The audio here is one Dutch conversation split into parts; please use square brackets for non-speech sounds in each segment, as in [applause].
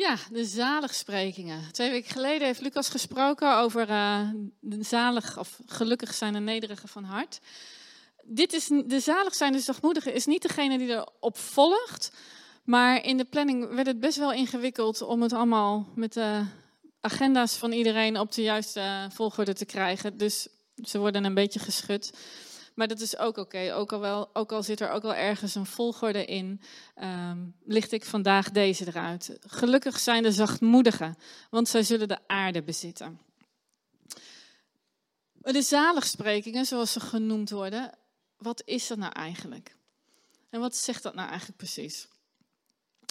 Ja, de zaligsprekingen. Twee weken geleden heeft Lucas gesproken over uh, de zalig of gelukkig zijn de nederigen van hart. Dit is, de zalig zijn, de zachtmoedige, is niet degene die erop volgt. Maar in de planning werd het best wel ingewikkeld om het allemaal met de agenda's van iedereen op de juiste volgorde te krijgen. Dus ze worden een beetje geschud. Maar dat is ook oké. Ook, al ook al zit er ook wel ergens een volgorde in, um, licht ik vandaag deze eruit. Gelukkig zijn de zachtmoedigen, want zij zullen de aarde bezitten. De zaligsprekingen, zoals ze genoemd worden, wat is dat nou eigenlijk? En wat zegt dat nou eigenlijk precies?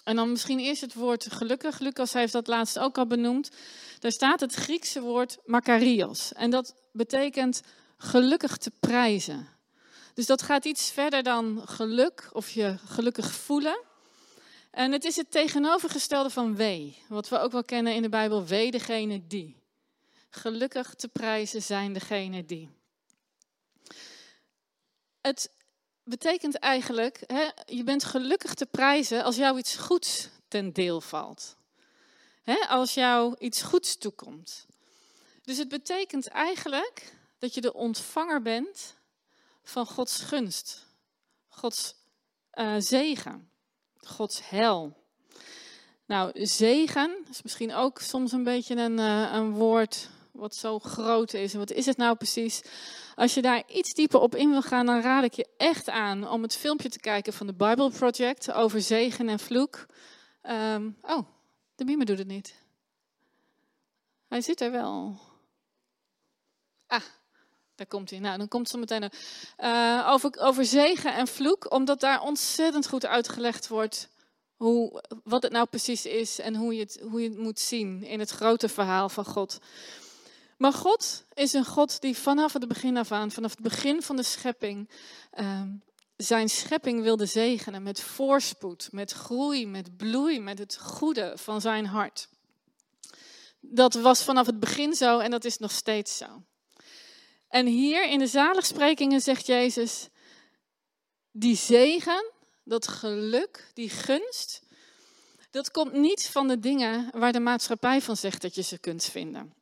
En dan misschien eerst het woord gelukkig. Lucas heeft dat laatst ook al benoemd. Daar staat het Griekse woord makarios. En dat betekent gelukkig te prijzen. Dus dat gaat iets verder dan geluk of je gelukkig voelen. En het is het tegenovergestelde van wee, wat we ook wel kennen in de Bijbel, wee degene die. Gelukkig te prijzen zijn degene die. Het betekent eigenlijk, hè, je bent gelukkig te prijzen als jou iets goeds ten deel valt. Hè, als jou iets goeds toekomt. Dus het betekent eigenlijk dat je de ontvanger bent van Gods gunst, Gods uh, zegen, Gods hel. Nou, zegen is misschien ook soms een beetje een, uh, een woord wat zo groot is. En wat is het nou precies? Als je daar iets dieper op in wil gaan, dan raad ik je echt aan om het filmpje te kijken van de Bible Project over zegen en vloek. Um, oh, de Mime doet het niet. Hij zit er wel. Ah, daar komt hij. Nou, dan komt zo meteen uh, over, over zegen en vloek, omdat daar ontzettend goed uitgelegd wordt hoe, wat het nou precies is en hoe je, het, hoe je het moet zien in het grote verhaal van God. Maar God is een God die vanaf het begin af aan, vanaf het begin van de schepping, uh, zijn schepping wilde zegenen met voorspoed, met groei, met bloei, met het goede van zijn hart. Dat was vanaf het begin zo en dat is nog steeds zo. En hier in de zaligsprekingen zegt Jezus, die zegen, dat geluk, die gunst, dat komt niet van de dingen waar de maatschappij van zegt dat je ze kunt vinden.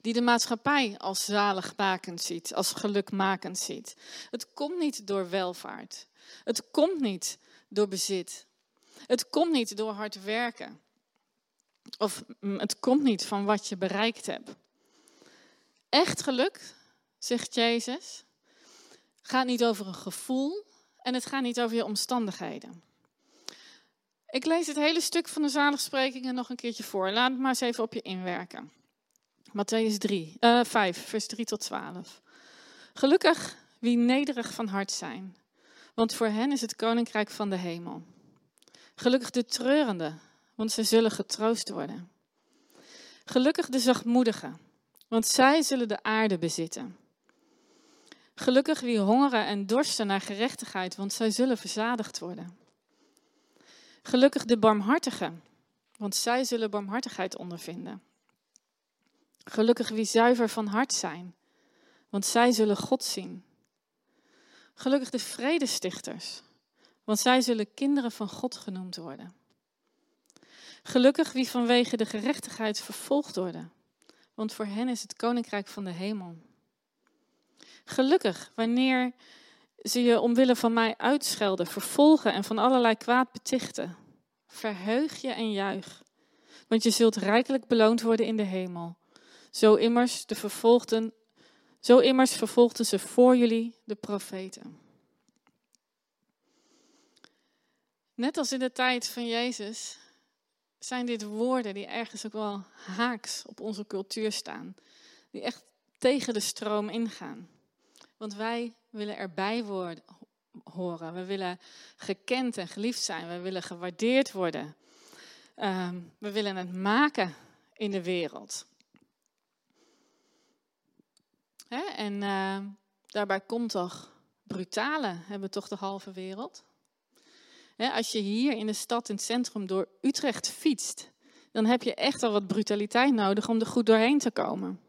Die de maatschappij als zaligmakend ziet, als gelukmakend ziet. Het komt niet door welvaart. Het komt niet door bezit. Het komt niet door hard werken. Of mm, het komt niet van wat je bereikt hebt. Echt geluk, zegt Jezus, gaat niet over een gevoel en het gaat niet over je omstandigheden. Ik lees het hele stuk van de zaligsprekingen nog een keertje voor. Laat het maar eens even op je inwerken. Matthäus 3, uh, 5, vers 3 tot 12. Gelukkig wie nederig van hart zijn, want voor hen is het koninkrijk van de hemel. Gelukkig de treurenden, want ze zullen getroost worden. Gelukkig de zachtmoedigen, want zij zullen de aarde bezitten. Gelukkig wie hongeren en dorsten naar gerechtigheid, want zij zullen verzadigd worden. Gelukkig de barmhartigen, want zij zullen barmhartigheid ondervinden. Gelukkig wie zuiver van hart zijn, want zij zullen God zien. Gelukkig de vredestichters, want zij zullen kinderen van God genoemd worden. Gelukkig wie vanwege de gerechtigheid vervolgd worden, want voor hen is het koninkrijk van de hemel. Gelukkig wanneer ze je omwille van mij uitschelden, vervolgen en van allerlei kwaad betichten. Verheug je en juich, want je zult rijkelijk beloond worden in de hemel. Zo immers, de vervolgden, zo immers vervolgden ze voor jullie de profeten. Net als in de tijd van Jezus zijn dit woorden die ergens ook wel haaks op onze cultuur staan. Die echt tegen de stroom ingaan. Want wij willen erbij worden, horen. We willen gekend en geliefd zijn. We willen gewaardeerd worden. Ehm, we willen het maken in de wereld. Hè? En uh, daarbij komt toch brutale, hebben toch de halve wereld. Als je hier in de stad, in het centrum, door Utrecht fietst, dan heb je echt al wat brutaliteit nodig om er goed doorheen te komen.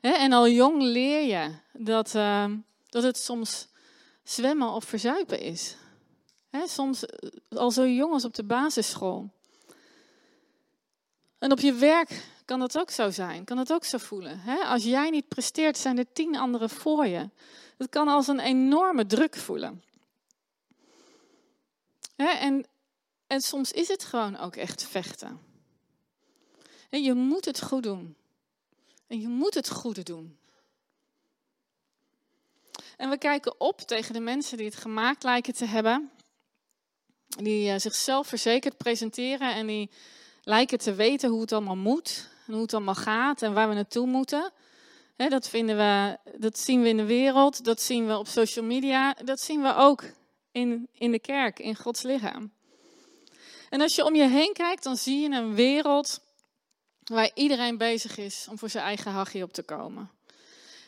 En al jong leer je dat, uh, dat het soms zwemmen of verzuipen is. Soms al zo jong als op de basisschool. En op je werk kan dat ook zo zijn, kan dat ook zo voelen. Als jij niet presteert, zijn er tien anderen voor je. Het kan als een enorme druk voelen. En, en soms is het gewoon ook echt vechten. En je moet het goed doen. En je moet het goede doen. En we kijken op tegen de mensen die het gemaakt lijken te hebben. Die uh, zichzelf verzekerd presenteren en die lijken te weten hoe het allemaal moet. En hoe het allemaal gaat en waar we naartoe moeten. dat, vinden we, dat zien we in de wereld, dat zien we op social media, dat zien we ook in, in de kerk, in Gods lichaam. En als je om je heen kijkt, dan zie je een wereld waar iedereen bezig is om voor zijn eigen hachje op te komen.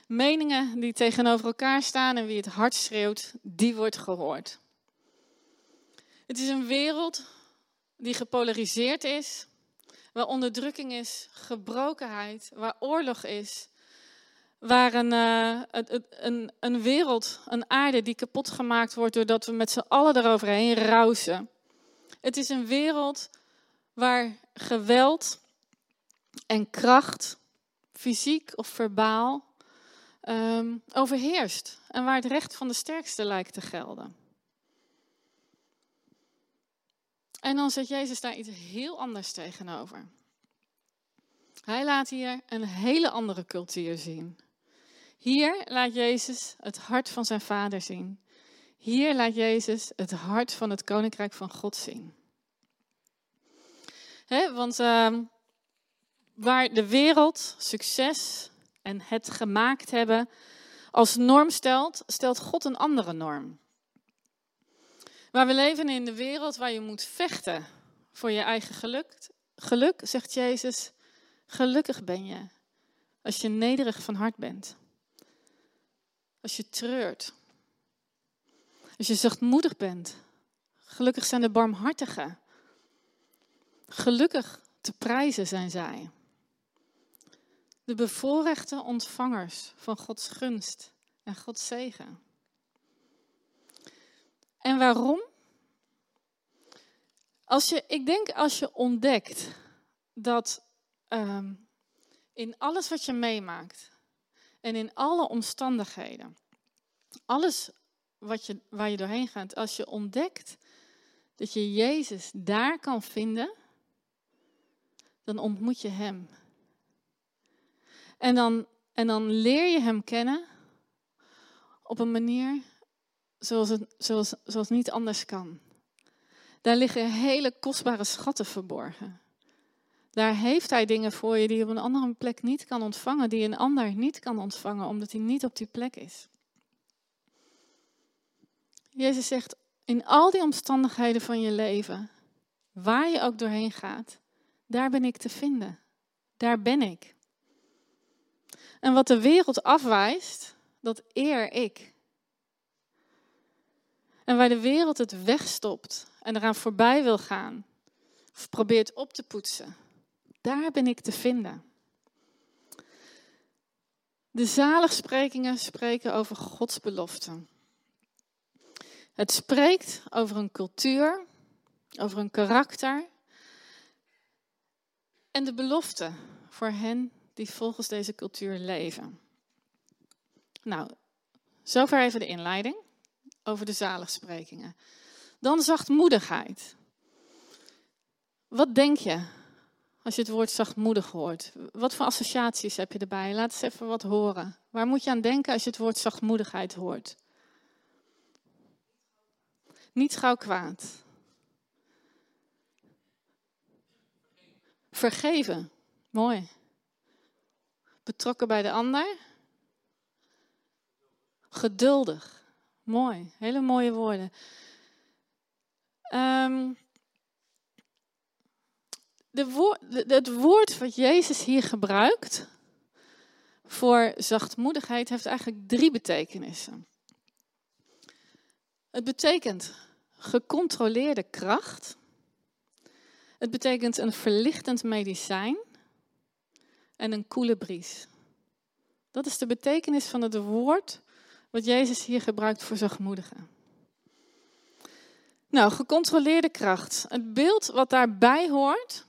Meningen die tegenover elkaar staan en wie het hard schreeuwt, die wordt gehoord. Het is een wereld die gepolariseerd is, waar onderdrukking is, gebrokenheid, waar oorlog is, waar een, uh, een, een, wereld, een aarde die kapot gemaakt wordt doordat we met z'n allen eroverheen rousen. Het is een wereld waar geweld en kracht, fysiek of verbaal, um, overheerst en waar het recht van de sterkste lijkt te gelden. En dan zet Jezus daar iets heel anders tegenover. Hij laat hier een hele andere cultuur zien. Hier laat Jezus het hart van zijn vader zien. Hier laat Jezus het hart van het koninkrijk van God zien. want uh, waar de wereld succes en het gemaakt hebben als norm stelt, stelt God een andere norm. Waar we leven in de wereld waar je moet vechten voor je eigen geluk, geluk zegt Jezus, gelukkig ben je als je nederig van hart bent. Als je treurt. Als je zachtmoedig bent. Gelukkig zijn de barmhartigen. Gelukkig te prijzen zijn zij. De bevoorrechte ontvangers van Gods gunst en Gods zegen. En waarom? Als je, ik denk als je ontdekt dat ehm, in alles wat je meemaakt en in alle omstandigheden, alles wat je, waar je doorheen gaat, als je ontdekt dat je Jezus daar kan vinden, dan ontmoet je Hem. En dan, en dan leer je Hem kennen op een manier zoals het zoals, zoals niet anders kan. Daar liggen hele kostbare schatten verborgen. Daar heeft hij dingen voor je die je op een andere plek niet kan ontvangen, die een ander niet kan ontvangen, omdat hij niet op die plek is. Jezus zegt, in al die omstandigheden van je leven, waar je ook doorheen gaat, daar ben ik te vinden. Daar ben ik. En wat de wereld afwijst, dat eer ik. En waar de wereld het wegstopt en eraan voorbij wil gaan, of probeert op te poetsen, daar ben ik te vinden. De zaligsprekingen spreken over Gods beloften. Het spreekt over een cultuur, over een karakter en de belofte voor hen die volgens deze cultuur leven. Nou, zover even de inleiding over de zaligsprekingen. Dan zachtmoedigheid. Wat denk je als je het woord zachtmoedig hoort? Wat voor associaties heb je erbij? Laat eens even wat horen. Waar moet je aan denken als je het woord zachtmoedigheid hoort? Niet gauw kwaad. Vergeven. Mooi. Betrokken bij de ander. Geduldig. Mooi. Hele mooie woorden. Um, de het woord wat Jezus hier gebruikt voor zachtmoedigheid heeft eigenlijk drie betekenissen. Het betekent gecontroleerde kracht. Het betekent een verlichtend medicijn en een koele bries. Dat is de betekenis van het woord wat Jezus hier gebruikt voor zachtmoedigen. Nou, gecontroleerde kracht. Het beeld wat daarbij hoort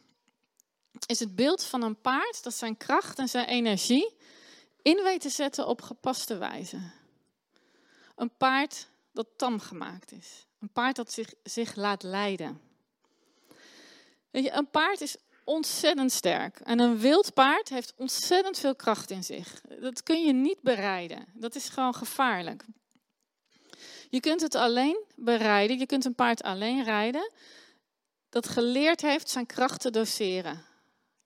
is het beeld van een paard dat zijn kracht en zijn energie in weet te zetten op gepaste wijze. Een paard dat tam gemaakt is. Een paard dat zich, zich laat leiden. Weet je, een paard is ontzettend sterk. En een wild paard heeft ontzettend veel kracht in zich. Dat kun je niet bereiden. Dat is gewoon gevaarlijk. Je kunt het alleen bereiden, je kunt een paard alleen rijden dat geleerd heeft zijn kracht te doseren.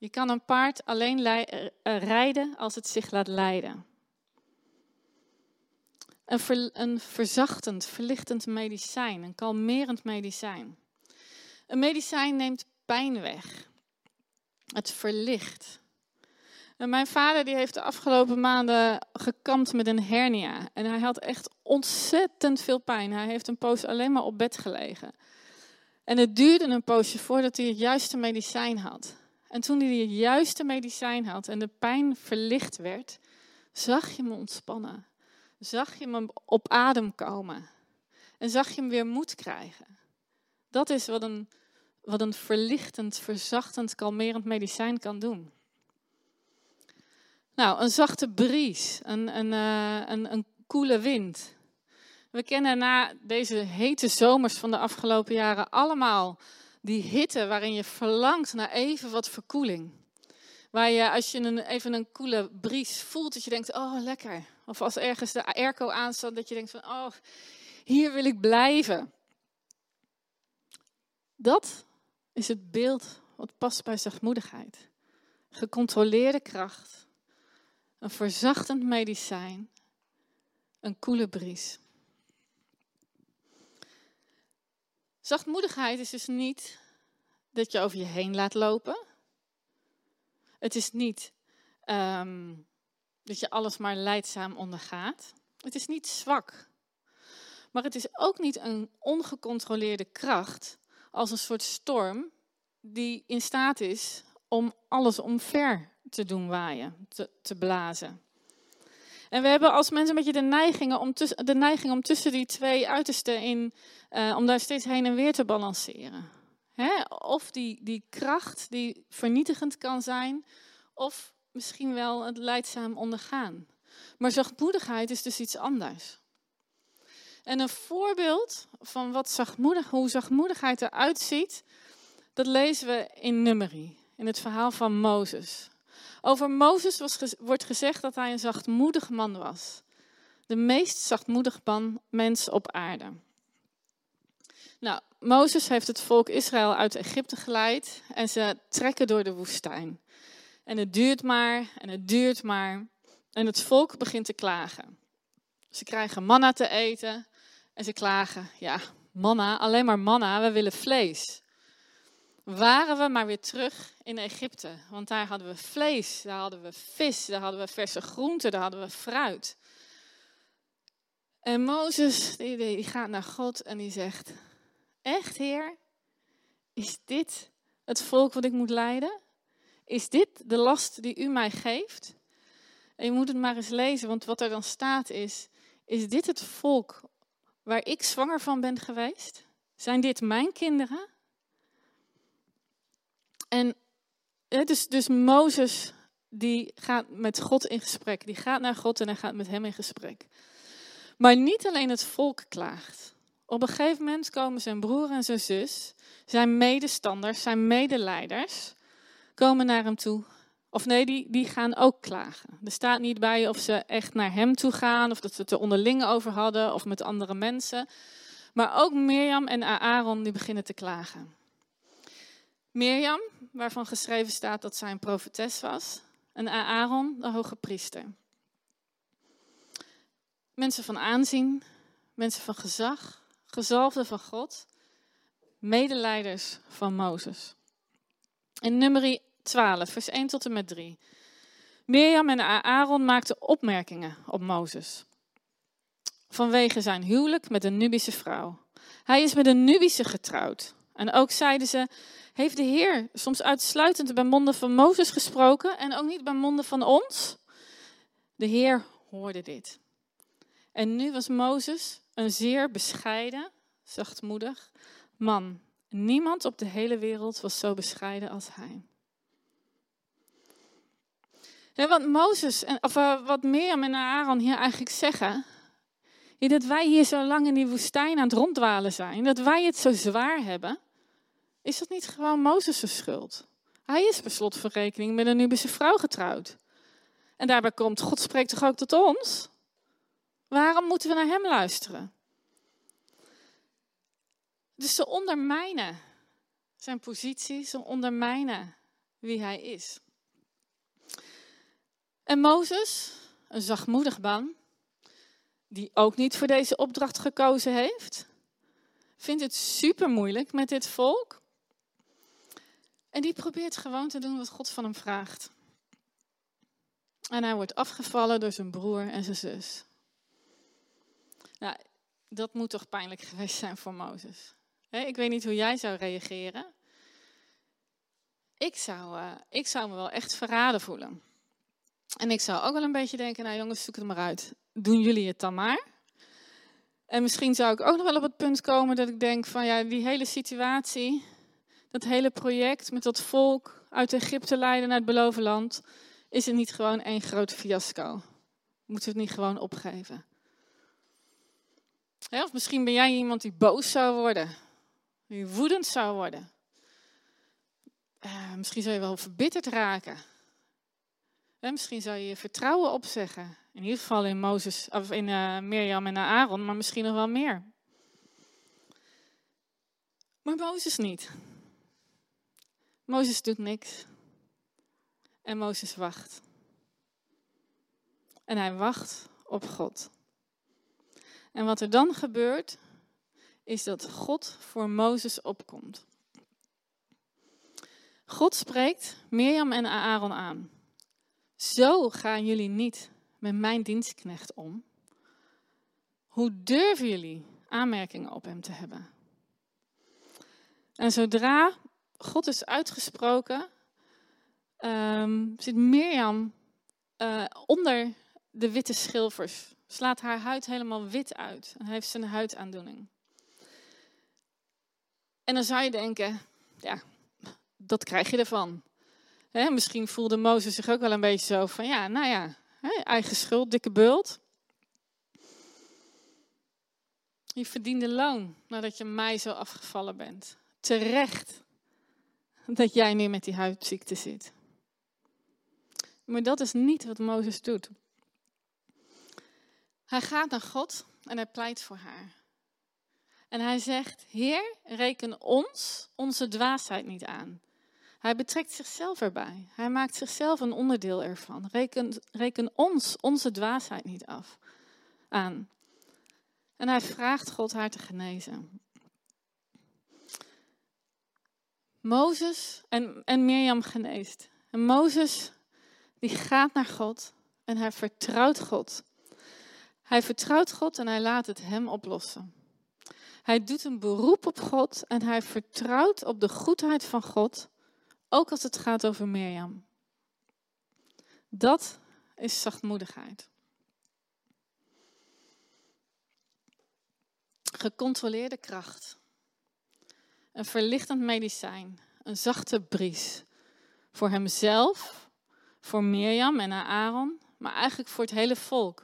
Je kan een paard alleen eh, rijden als het zich laat leiden. Een, een verzachtend, verlichtend medicijn, een kalmerend medicijn. Een medicijn neemt pijn weg. Het verlicht. En mijn vader die heeft de afgelopen maanden gekampt met een hernia. En hij had echt ontzettend veel pijn. Hij heeft een poos alleen maar op bed gelegen. En het duurde een poosje voordat hij het juiste medicijn had. En toen hij het juiste medicijn had en de pijn verlicht werd, zag je hem ontspannen. Zag je hem op adem komen. En zag je hem weer moed krijgen. Dat is wat een, wat een verlichtend, verzachtend, kalmerend medicijn kan doen. Nou, een zachte bries, een, een, uh, een, een koele wind. We kennen na deze hete zomers van de afgelopen jaren allemaal die hitte waarin je verlangt naar even wat verkoeling. Waar je als je een, even een koele bries voelt, dat je denkt, oh lekker. Of als ergens de airco aanstaat, dat je denkt van, oh, hier wil ik blijven. Dat is het beeld wat past bij zachtmoedigheid. Gecontroleerde kracht, een verzachtend medicijn, een koele bries. Zachtmoedigheid is dus niet dat je over je heen laat lopen. Het is niet ehm, dat je alles maar leidzaam ondergaat. Het is niet zwak. Maar het is ook niet een ongecontroleerde kracht als een soort storm die in staat is om alles omver te doen waaien, te, te blazen. En we hebben als mensen een beetje de neiging om, tussen, de neiging om tussen die twee uitersten in, uh, om daar steeds heen en weer te balanceren. Hè? Of die, die kracht die vernietigend kan zijn, of misschien wel het leidzaam ondergaan. Maar zachtmoedigheid is dus iets anders. En een voorbeeld van wat zachtmoedig, hoe zachtmoedigheid eruit ziet, dat lezen we in Numeri, in het verhaal van Mozes. Over Mozes wordt gezegd dat hij een zachtmoedig man was. De meest zachtmoedig man, mens op aarde. Nou, Mozes heeft het volk Israël uit Egypte geleid en ze trekken door de woestijn. En het duurt maar en het duurt maar. En het volk begint te klagen. Ze krijgen manna te eten en ze klagen, ja, manna, alleen maar manna, we willen vlees waren we maar weer terug in Egypte. Want daar hadden we vlees, daar hadden we vis, daar hadden we verse groenten, daar hadden we fruit. En Mozes, die, gaat naar God en die zegt, echt Heer, is dit het volk wat ik moet leiden? Is dit de last die u mij geeft? En je moet het maar eens lezen, want wat er dan staat is, is dit het volk waar ik zwanger van ben geweest? Zijn dit mijn kinderen? En dus, dus Mozes die gaat met God in gesprek. Die gaat naar God en hij gaat met hem in gesprek. Maar niet alleen het volk klaagt. Op een gegeven moment komen zijn broer en zijn zus, zijn medestanders, zijn medeleiders, komen naar hem toe. Of nee, die, die gaan ook klagen. Er staat niet bij of ze echt naar hem toe gaan, of dat ze het er onderling over hadden, of met andere mensen. Maar ook Mirjam en Aaron die beginnen te klagen. Mirjam, waarvan geschreven staat dat zij een profetes was. En Aaron, de hoge priester. Mensen van aanzien, mensen van gezag, gezalfden van God, medeleiders van Mozes. In nummer 12, vers 1 tot en met 3. Mirjam en Aaron maakten opmerkingen op Mozes. Vanwege zijn huwelijk met een Nubische vrouw. Hij is met een Nubische getrouwd. En ook zeiden ze: heeft de Heer soms uitsluitend bij monden van Mozes gesproken en ook niet bij monden van ons? De Heer hoorde dit. En nu was Mozes een zeer bescheiden, zachtmoedig man. Niemand op de hele wereld was zo bescheiden als hij. wat Mozes, of uh, wat Mirjam en Aaron hier eigenlijk zeggen, dat wij hier zo lang in die woestijn aan het ronddwalen zijn, dat wij het zo zwaar hebben, is dat niet gewoon Mozes' schuld? Hij is per slot van rekening met een Nubische vrouw getrouwd. En daarbij komt, God spreekt toch ook tot ons? Waarom moeten we naar hem luisteren? Dus ze ondermijnen zijn positie, ze ondermijnen wie hij is. En Mozes, een zachtmoedig man, die ook niet voor deze opdracht gekozen heeft, vindt het super moeilijk met dit volk. En die probeert gewoon te doen wat God van hem vraagt. En hij wordt afgevallen door zijn broer en zijn zus. Nou, dat moet toch pijnlijk geweest zijn voor Mozes. Ik weet niet hoe jij zou reageren. Ik zou, uh, ik zou me wel echt verraden voelen. En ik zou ook wel een beetje denken, nou jongens, zoek het maar uit. Doen jullie het dan maar? En misschien zou ik ook nog wel op het punt komen dat ik denk van ja, die hele situatie, dat hele project met dat volk uit Egypte leiden naar het beloven land, is het niet gewoon één groot fiasco? Moeten we het niet gewoon opgeven? of misschien ben jij iemand die boos zou worden, die woedend zou worden. Uh, misschien zou je wel verbitterd raken. misschien zou je je vertrouwen opzeggen. In ieder geval in, Mozes, of in uh, Mirjam en Aaron, maar misschien nog wel meer. Maar Mozes niet. Mozes doet niks. En Mozes wacht. En hij wacht op God. En wat er dan gebeurt, is dat God voor Mozes opkomt. God spreekt Mirjam en Aaron aan. Zo gaan jullie niet met mijn dienstknecht om. Hoe durven jullie aanmerkingen op hem te hebben? En zodra God is uitgesproken, um, zit Mirjam uh, onder de witte schilfers. Slaat haar huid helemaal wit uit en heeft een huidaandoening. En dan zou je denken, ja, dat krijg je ervan. misschien voelde Mozes zich ook wel een beetje zo van, ja, nou ja, eigen schuld, dikke bult. Je verdiende loon nadat je mij zo afgevallen bent. Terecht dat jij nu met die huidziekte zit. Maar dat is niet wat Mozes doet. Hij gaat naar God en hij pleit voor haar. En hij zegt: Heer, reken ons onze dwaasheid niet aan. Hij betrekt zichzelf erbij. Hij maakt zichzelf een onderdeel ervan. Reken, reken ons onze dwaasheid niet af aan. En hij vraagt God haar te genezen. Mozes en, en Mirjam geneest. En Mozes die gaat naar God en hij vertrouwt God. Hij vertrouwt God en hij laat het hem oplossen. Hij doet een beroep op God en hij vertrouwt op de goedheid van God, ook als het gaat over Mirjam. Dat is zachtmoedigheid. Gecontroleerde kracht. Een verlichtend medicijn. Een zachte bries. Voor hemzelf, voor Mirjam en Aaron, maar eigenlijk voor het hele volk.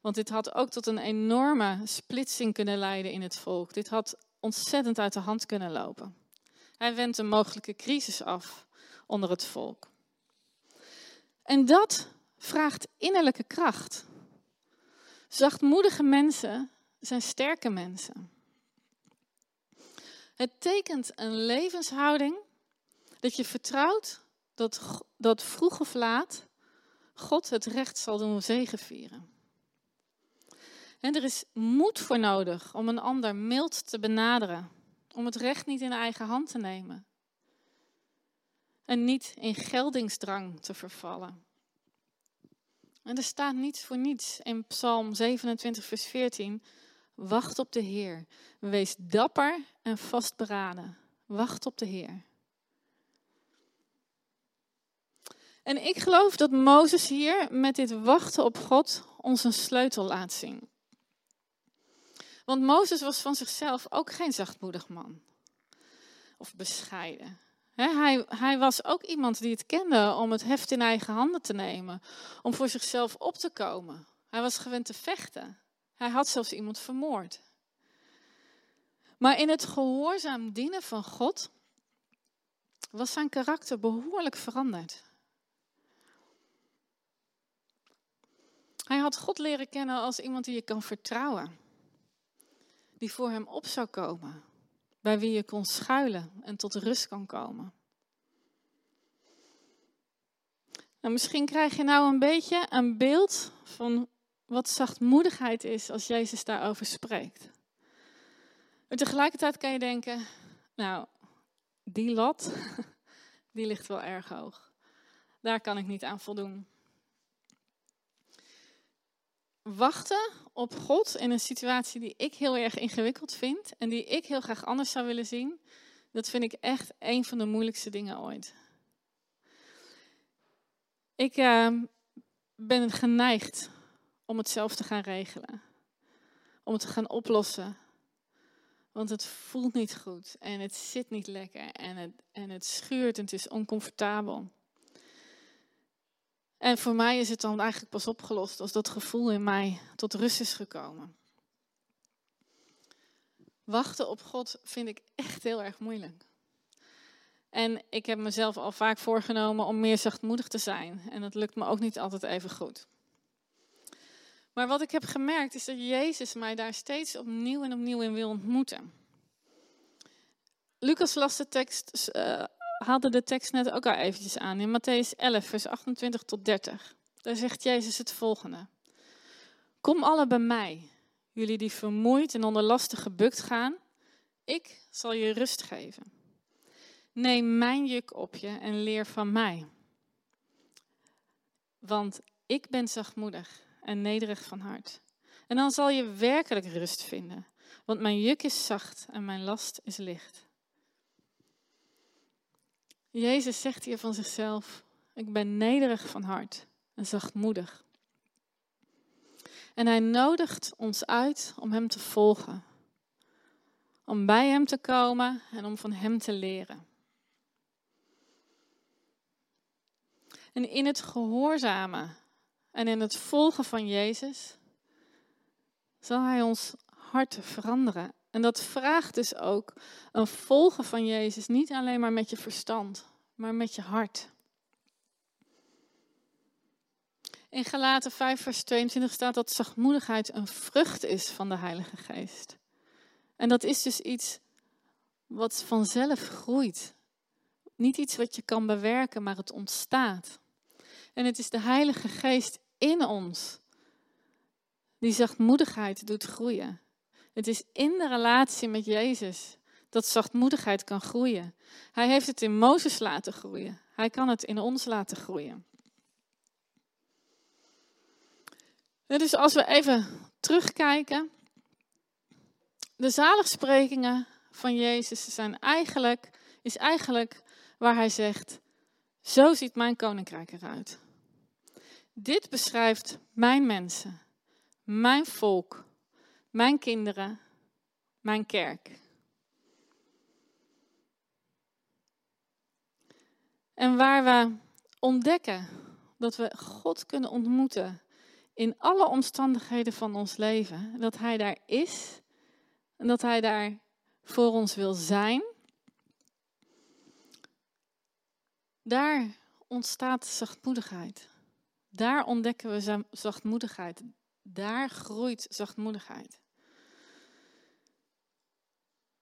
Want dit had ook tot een enorme splitsing kunnen leiden in het volk. Dit had ontzettend uit de hand kunnen lopen. Hij wendt een mogelijke crisis af onder het volk. En dat vraagt innerlijke kracht. Zachtmoedige mensen zijn sterke mensen. Het tekent een levenshouding dat je vertrouwt dat, dat vroeg of laat God het recht zal doen zegenvieren. En er is moed voor nodig om een ander mild te benaderen. Om het recht niet in eigen hand te nemen. En niet in geldingsdrang te vervallen. En er staat niets voor niets in Psalm 27, vers 14. Wacht op de Heer. Wees dapper en vastberaden. Wacht op de Heer. En ik geloof dat Mozes hier met dit wachten op God ons een sleutel laat zien. Want Mozes was van zichzelf ook geen zachtmoedig man. Of bescheiden. hij, hij was ook iemand die het kende om het heft in eigen handen te nemen, om voor zichzelf op te komen. Hij was gewend te vechten. Hij had zelfs iemand vermoord. Maar in het gehoorzaam dienen van God was zijn karakter behoorlijk veranderd. Hij had God leren kennen als iemand die je kan vertrouwen, die voor hem op zou komen, bij wie je kon schuilen en tot rust kan komen. Nou, misschien krijg je nou een beetje een beeld van wat zachtmoedigheid is als Jezus daarover spreekt. Maar tegelijkertijd kan je denken, nou, die lat, [laughs] die ligt wel erg hoog. Daar kan ik niet aan voldoen. Wachten op God in een situatie die ik heel erg ingewikkeld vind en die ik heel graag anders zou willen zien, dat vind ik echt een van de moeilijkste dingen ooit. Ik uh, ben geneigd om het zelf te gaan regelen, om het te gaan oplossen. Want het voelt niet goed en het zit niet lekker en het, en het schuurt en het is oncomfortabel. En voor mij is het dan eigenlijk pas opgelost als dat gevoel in mij tot rust is gekomen. Wachten op God vind ik echt heel erg moeilijk. En ik heb mezelf al vaak voorgenomen om meer zachtmoedig te zijn. En dat lukt me ook niet altijd even goed. Maar wat ik heb gemerkt is dat Jezus mij daar steeds opnieuw en opnieuw in wil ontmoeten. Lucas las de tekst, uh, haalde de tekst net ook al eventjes aan in Matthäus 11, vers 28 tot 30. Daar zegt Jezus het volgende. Kom alle bij mij, jullie die vermoeid en onder lasten gebukt gaan. Ik zal je rust geven. Neem mijn juk op je en leer van mij. Want ik ben zachtmoedig en nederig van hart. En dan zal je werkelijk rust vinden, want mijn juk is zacht en mijn last is licht. Jezus zegt hier van zichzelf: Ik ben nederig van hart en zachtmoedig. En hij nodigt ons uit om hem te volgen, om bij hem te komen en om van hem te leren. En in het gehoorzamen en in het volgen van Jezus zal Hij ons hart veranderen. En dat vraagt dus ook een volgen van Jezus, niet alleen maar met je verstand, maar met je hart. In Galaten 5, vers 22 staat dat zachtmoedigheid een vrucht is van de Heilige Geest. En dat is dus iets wat vanzelf groeit. Niet iets wat je kan bewerken, maar het ontstaat. En het is de Heilige Geest in ons die zachtmoedigheid doet groeien. Het is in de relatie met Jezus dat zachtmoedigheid kan groeien. Hij heeft het in Mozes laten groeien. Hij kan het in ons laten groeien. Dus als we even terugkijken. De zaligsprekingen van Jezus zijn eigenlijk, is eigenlijk waar hij zegt, zo ziet mijn koninkrijk eruit. Dit beschrijft mijn mensen, mijn volk, mijn kinderen, mijn kerk. En waar we ontdekken dat we God kunnen ontmoeten in alle omstandigheden van ons leven, dat Hij daar is en dat Hij daar voor ons wil zijn, daar ontstaat zachtmoedigheid. Daar ontdekken we zachtmoedigheid. Daar groeit zachtmoedigheid.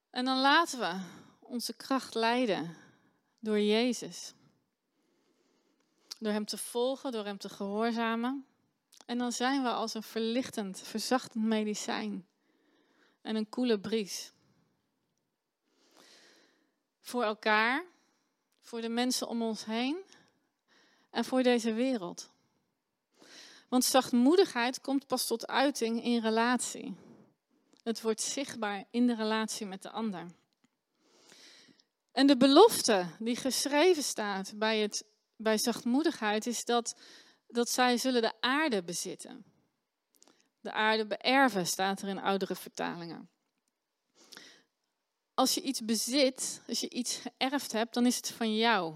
En dan laten we onze kracht leiden door Jezus. Door Hem te volgen, door Hem te gehoorzamen. En dan zijn we als een verlichtend, verzachtend medicijn. En een koele bries. Voor elkaar, voor de mensen om ons heen en voor deze wereld. Want zachtmoedigheid komt pas tot uiting in relatie. Het wordt zichtbaar in de relatie met de ander. En de belofte die geschreven staat bij, het, bij zachtmoedigheid is dat, dat zij zullen de aarde bezitten. De aarde beërven staat er in oudere vertalingen. als je iets bezit, als je iets geërfd hebt, dan is het van jou.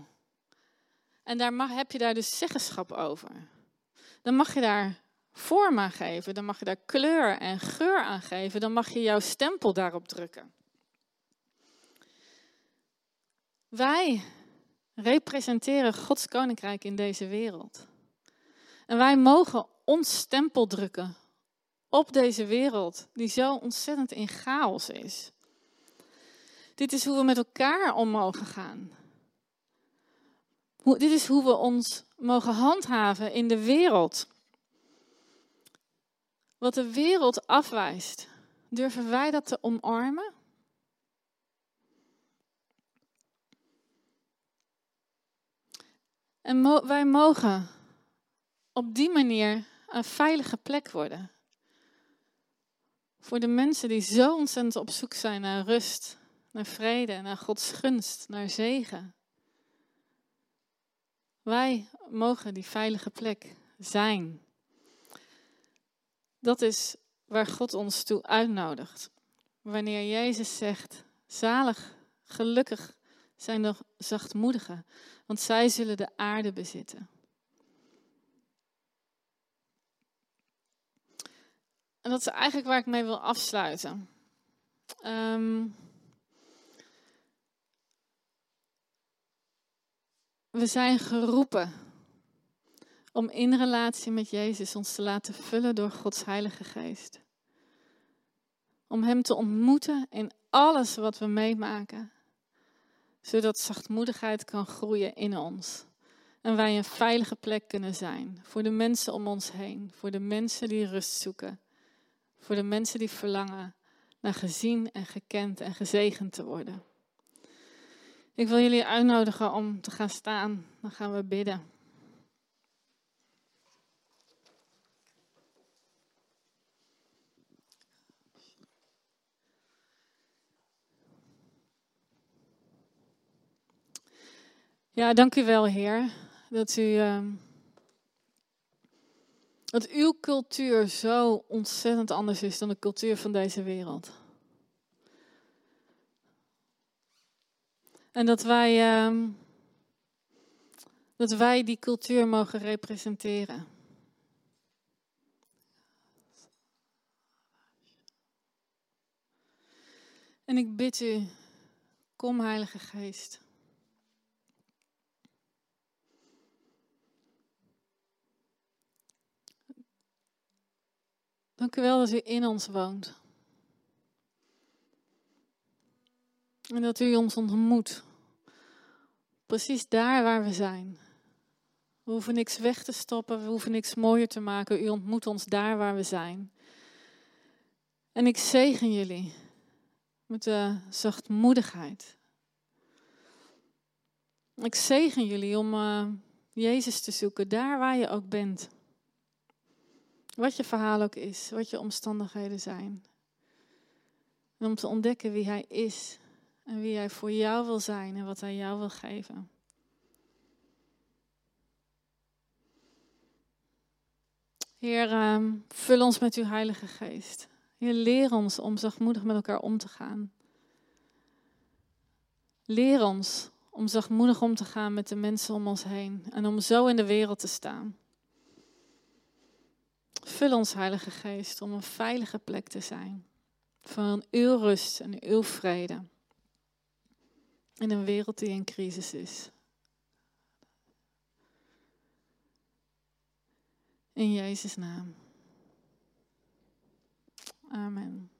En daar mag, heb je daar dus zeggenschap over. Dan mag je daar vorm aan geven, dan mag je daar kleur en geur aan geven, dan mag je jouw stempel daarop drukken. Wij representeren Gods koninkrijk in deze wereld. En wij mogen ons stempel drukken op deze wereld die zo ontzettend in chaos is. Dit is hoe we met elkaar om mogen gaan. Dit is hoe we ons mogen handhaven in de wereld. Wat de wereld afwijst, durven wij dat te omarmen? En wij mogen op die manier een veilige plek worden. Voor de mensen die zo ontzettend op zoek zijn naar rust, naar vrede, naar Gods gunst, naar zegen. Wij mogen die veilige plek zijn. Dat is waar God ons toe uitnodigt. Wanneer Jezus zegt: zalig, gelukkig zijn de zachtmoedigen, want zij zullen de aarde bezitten. En dat is eigenlijk waar ik mee wil afsluiten. Um, we zijn geroepen om in relatie met Jezus ons te laten vullen door Gods Heilige Geest. Om Hem te ontmoeten in alles wat we meemaken, zodat zachtmoedigheid kan groeien in ons. En wij een veilige plek kunnen zijn voor de mensen om ons heen, voor de mensen die rust zoeken voor de mensen die verlangen naar gezien en gekend en gezegend te worden. Ik wil jullie uitnodigen om te gaan staan. Dan gaan we bidden. Ja, dank u wel, Heer, dat u. Uh, dat uw cultuur zo ontzettend anders is dan de cultuur van deze wereld. En dat wij, uh, dat wij die cultuur mogen representeren. En ik bid u, kom Heilige Geest. Dank u wel dat u in ons woont. En dat u ons ontmoet. Precies daar waar we zijn. We hoeven niks weg te stoppen, we hoeven niks mooier te maken. U ontmoet ons daar waar we zijn. En ik zegen jullie met de zachtmoedigheid. Ik zegen jullie om uh, Jezus te zoeken, daar waar je ook bent. Wat je verhaal ook is, wat je omstandigheden zijn. En om te ontdekken wie Hij is en wie Hij voor jou wil zijn en wat Hij jou wil geven. Heer, ehm, vul ons met uw Heilige Geest. Leer ons om zachtmoedig met elkaar om te gaan. Leer ons om zachtmoedig om te gaan met de mensen om ons heen en om zo in de wereld te staan. Vul ons, Heilige Geest, om een veilige plek te zijn. Van uw rust en uw vrede in een wereld die in crisis is. In Jezus' naam. Amen.